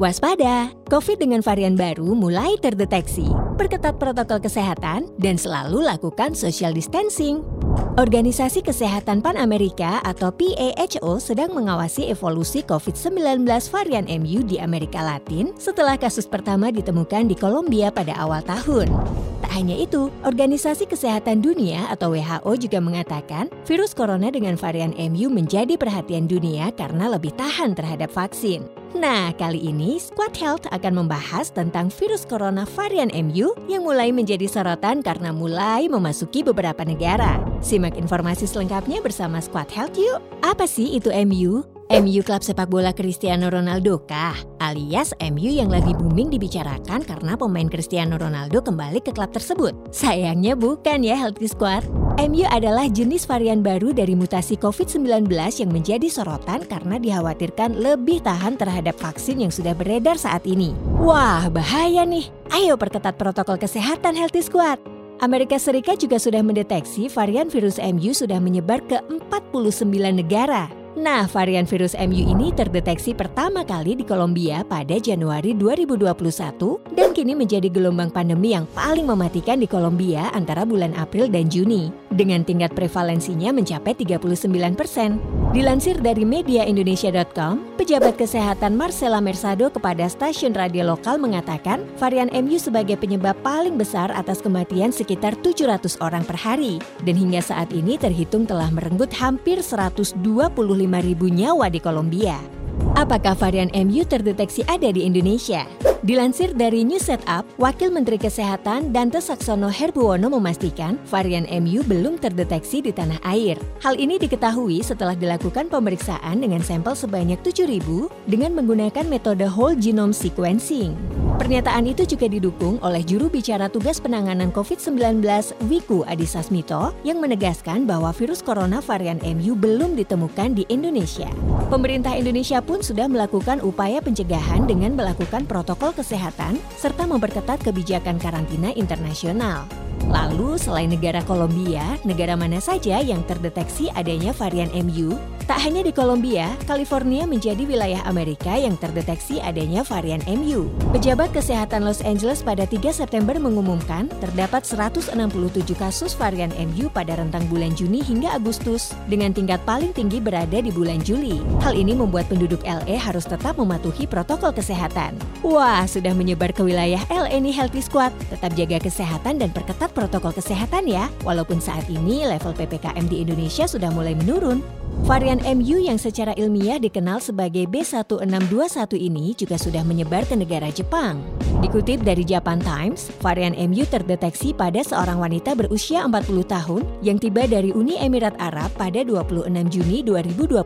Waspada, COVID dengan varian baru mulai terdeteksi. Perketat protokol kesehatan dan selalu lakukan social distancing. Organisasi Kesehatan Pan Amerika atau PAHO sedang mengawasi evolusi COVID-19 varian MU di Amerika Latin setelah kasus pertama ditemukan di Kolombia pada awal tahun. Tak hanya itu, Organisasi Kesehatan Dunia atau WHO juga mengatakan virus corona dengan varian MU menjadi perhatian dunia karena lebih tahan terhadap vaksin. Nah, kali ini Squad Health akan membahas tentang virus corona varian MU yang mulai menjadi sorotan karena mulai memasuki beberapa negara. Simak informasi selengkapnya bersama Squad Health yuk. Apa sih itu MU? MU klub sepak bola Cristiano Ronaldo kah? Alias MU yang lagi booming dibicarakan karena pemain Cristiano Ronaldo kembali ke klub tersebut. Sayangnya bukan ya Healthy Squad. MU adalah jenis varian baru dari mutasi COVID-19 yang menjadi sorotan karena dikhawatirkan lebih tahan terhadap vaksin yang sudah beredar saat ini. Wah, bahaya nih. Ayo perketat protokol kesehatan Healthy Squad. Amerika Serikat juga sudah mendeteksi varian virus MU sudah menyebar ke 49 negara. Nah, varian virus MU ini terdeteksi pertama kali di Kolombia pada Januari 2021 dan kini menjadi gelombang pandemi yang paling mematikan di Kolombia antara bulan April dan Juni dengan tingkat prevalensinya mencapai 39 persen. Dilansir dari mediaindonesia.com, pejabat kesehatan Marcela Mersado kepada stasiun radio lokal mengatakan varian MU sebagai penyebab paling besar atas kematian sekitar 700 orang per hari dan hingga saat ini terhitung telah merenggut hampir 125 ribu nyawa di Kolombia. Apakah varian MU terdeteksi ada di Indonesia? Dilansir dari New Setup, Wakil Menteri Kesehatan Dante Saksono Herbuwono memastikan varian MU belum terdeteksi di tanah air. Hal ini diketahui setelah dilakukan pemeriksaan dengan sampel sebanyak 7.000 dengan menggunakan metode whole genome sequencing. Pernyataan itu juga didukung oleh juru bicara tugas penanganan COVID-19 Wiku Adhisa Smito yang menegaskan bahwa virus corona varian MU belum ditemukan di Indonesia. Pemerintah Indonesia pun sudah melakukan upaya pencegahan dengan melakukan protokol kesehatan serta memperketat kebijakan karantina internasional. Lalu, selain negara Kolombia, negara mana saja yang terdeteksi adanya varian MU? Tak hanya di Kolombia, California menjadi wilayah Amerika yang terdeteksi adanya varian MU. Pejabat Kesehatan Los Angeles pada 3 September mengumumkan terdapat 167 kasus varian MU pada rentang bulan Juni hingga Agustus, dengan tingkat paling tinggi berada di bulan Juli. Hal ini membuat penduduk LA harus tetap mematuhi protokol kesehatan. Wah, sudah menyebar ke wilayah LA nih Healthy Squad. Tetap jaga kesehatan dan perketat protokol kesehatan ya, walaupun saat ini level PPKM di Indonesia sudah mulai menurun. Varian MU yang secara ilmiah dikenal sebagai B1621 ini juga sudah menyebar ke negara Jepang. Dikutip dari Japan Times, varian MU terdeteksi pada seorang wanita berusia 40 tahun yang tiba dari Uni Emirat Arab pada 26 Juni 2021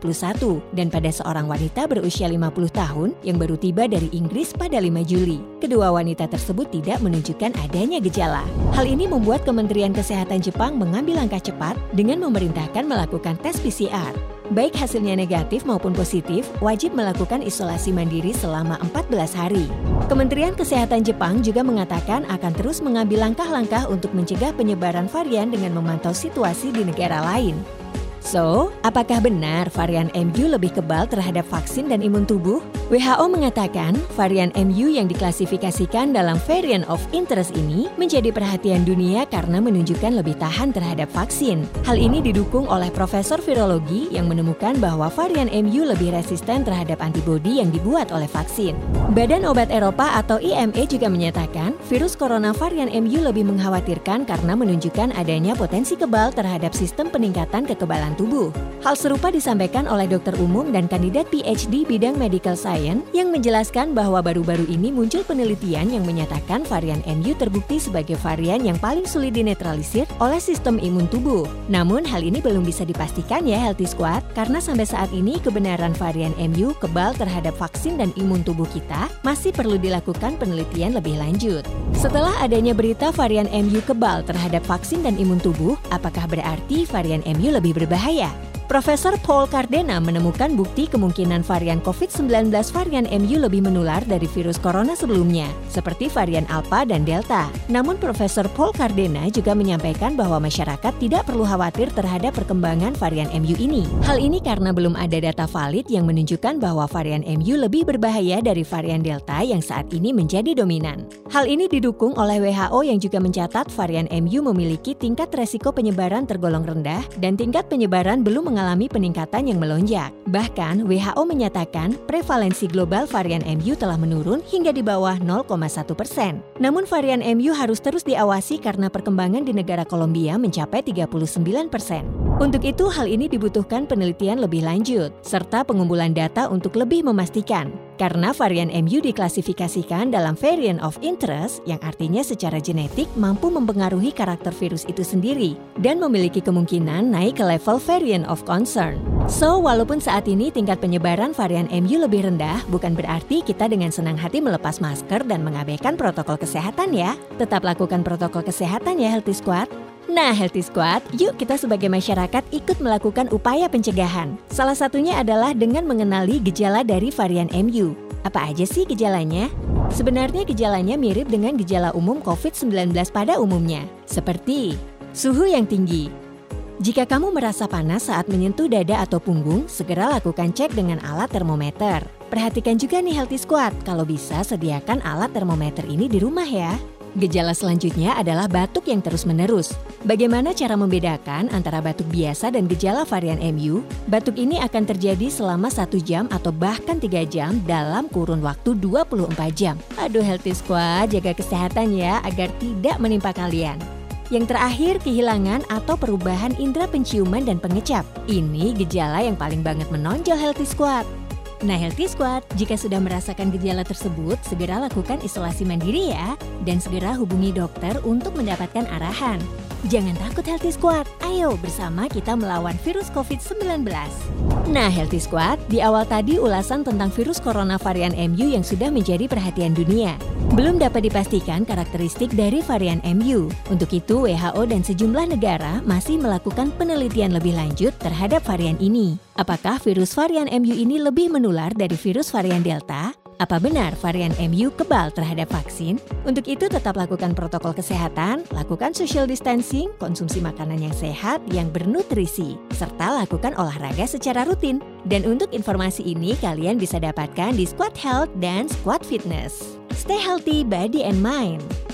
dan pada seorang wanita berusia 50 tahun yang baru tiba dari Inggris pada 5 Juli. Kedua wanita tersebut tidak menunjukkan adanya gejala. Hal ini membuat Kementerian Kesehatan Jepang mengambil langkah cepat dengan memerintahkan melakukan tes PCR. Baik hasilnya negatif maupun positif, wajib melakukan isolasi mandiri selama 14 hari. Kementerian Kesehatan Jepang juga mengatakan akan terus mengambil langkah-langkah untuk mencegah penyebaran varian dengan memantau situasi di negara lain. So, apakah benar varian MU lebih kebal terhadap vaksin dan imun tubuh? WHO mengatakan varian MU yang diklasifikasikan dalam variant of interest ini menjadi perhatian dunia karena menunjukkan lebih tahan terhadap vaksin. Hal ini didukung oleh Profesor Virologi yang menemukan bahwa varian MU lebih resisten terhadap antibodi yang dibuat oleh vaksin. Badan Obat Eropa atau IME juga menyatakan virus corona varian MU lebih mengkhawatirkan karena menunjukkan adanya potensi kebal terhadap sistem peningkatan kekebalan tubuh. Hal serupa disampaikan oleh dokter umum dan kandidat PhD bidang medical science yang menjelaskan bahwa baru-baru ini muncul penelitian yang menyatakan varian MU terbukti sebagai varian yang paling sulit dinetralisir oleh sistem imun tubuh. Namun hal ini belum bisa dipastikan ya Healthy Squad karena sampai saat ini kebenaran varian MU kebal terhadap vaksin dan imun tubuh kita masih perlu dilakukan penelitian lebih lanjut. Setelah adanya berita varian MU kebal terhadap vaksin dan imun tubuh, apakah berarti varian MU lebih berbahaya? berbahaya. Profesor Paul Cardena menemukan bukti kemungkinan varian COVID-19 varian MU lebih menular dari virus corona sebelumnya, seperti varian Alpha dan Delta. Namun Profesor Paul Cardena juga menyampaikan bahwa masyarakat tidak perlu khawatir terhadap perkembangan varian MU ini. Hal ini karena belum ada data valid yang menunjukkan bahwa varian MU lebih berbahaya dari varian Delta yang saat ini menjadi dominan. Hal ini didukung oleh WHO yang juga mencatat varian MU memiliki tingkat resiko penyebaran tergolong rendah dan tingkat penyebaran belum mengalami peningkatan yang melonjak. Bahkan, WHO menyatakan prevalensi global varian MU telah menurun hingga di bawah 0,1 persen. Namun varian MU harus terus diawasi karena perkembangan di negara Kolombia mencapai 39 persen. Untuk itu, hal ini dibutuhkan penelitian lebih lanjut, serta pengumpulan data untuk lebih memastikan karena varian MU diklasifikasikan dalam variant of interest yang artinya secara genetik mampu mempengaruhi karakter virus itu sendiri dan memiliki kemungkinan naik ke level variant of concern. So, walaupun saat ini tingkat penyebaran varian MU lebih rendah, bukan berarti kita dengan senang hati melepas masker dan mengabaikan protokol kesehatan ya. Tetap lakukan protokol kesehatan ya Healthy Squad. Nah, Healthy Squad, yuk kita sebagai masyarakat ikut melakukan upaya pencegahan. Salah satunya adalah dengan mengenali gejala dari varian MU. Apa aja sih gejalanya? Sebenarnya gejalanya mirip dengan gejala umum COVID-19 pada umumnya, seperti suhu yang tinggi. Jika kamu merasa panas saat menyentuh dada atau punggung, segera lakukan cek dengan alat termometer. Perhatikan juga nih Healthy Squad, kalau bisa sediakan alat termometer ini di rumah ya. Gejala selanjutnya adalah batuk yang terus-menerus. Bagaimana cara membedakan antara batuk biasa dan gejala varian MU? Batuk ini akan terjadi selama satu jam atau bahkan tiga jam dalam kurun waktu 24 jam. Aduh Healthy Squad, jaga kesehatan ya agar tidak menimpa kalian. Yang terakhir, kehilangan atau perubahan indera penciuman dan pengecap. Ini gejala yang paling banget menonjol Healthy Squad. Nah, Healthy Squad, jika sudah merasakan gejala tersebut, segera lakukan isolasi mandiri ya, dan segera hubungi dokter untuk mendapatkan arahan. Jangan takut Healthy Squad, ayo bersama kita melawan virus COVID-19. Nah, Healthy Squad, di awal tadi ulasan tentang virus corona varian MU yang sudah menjadi perhatian dunia. Belum dapat dipastikan karakteristik dari varian MU. Untuk itu, WHO dan sejumlah negara masih melakukan penelitian lebih lanjut terhadap varian ini. Apakah virus varian MU ini lebih menular dari virus varian Delta? Apa benar varian MU kebal terhadap vaksin? Untuk itu tetap lakukan protokol kesehatan, lakukan social distancing, konsumsi makanan yang sehat, yang bernutrisi, serta lakukan olahraga secara rutin. Dan untuk informasi ini kalian bisa dapatkan di Squad Health dan Squad Fitness. Stay healthy body and mind.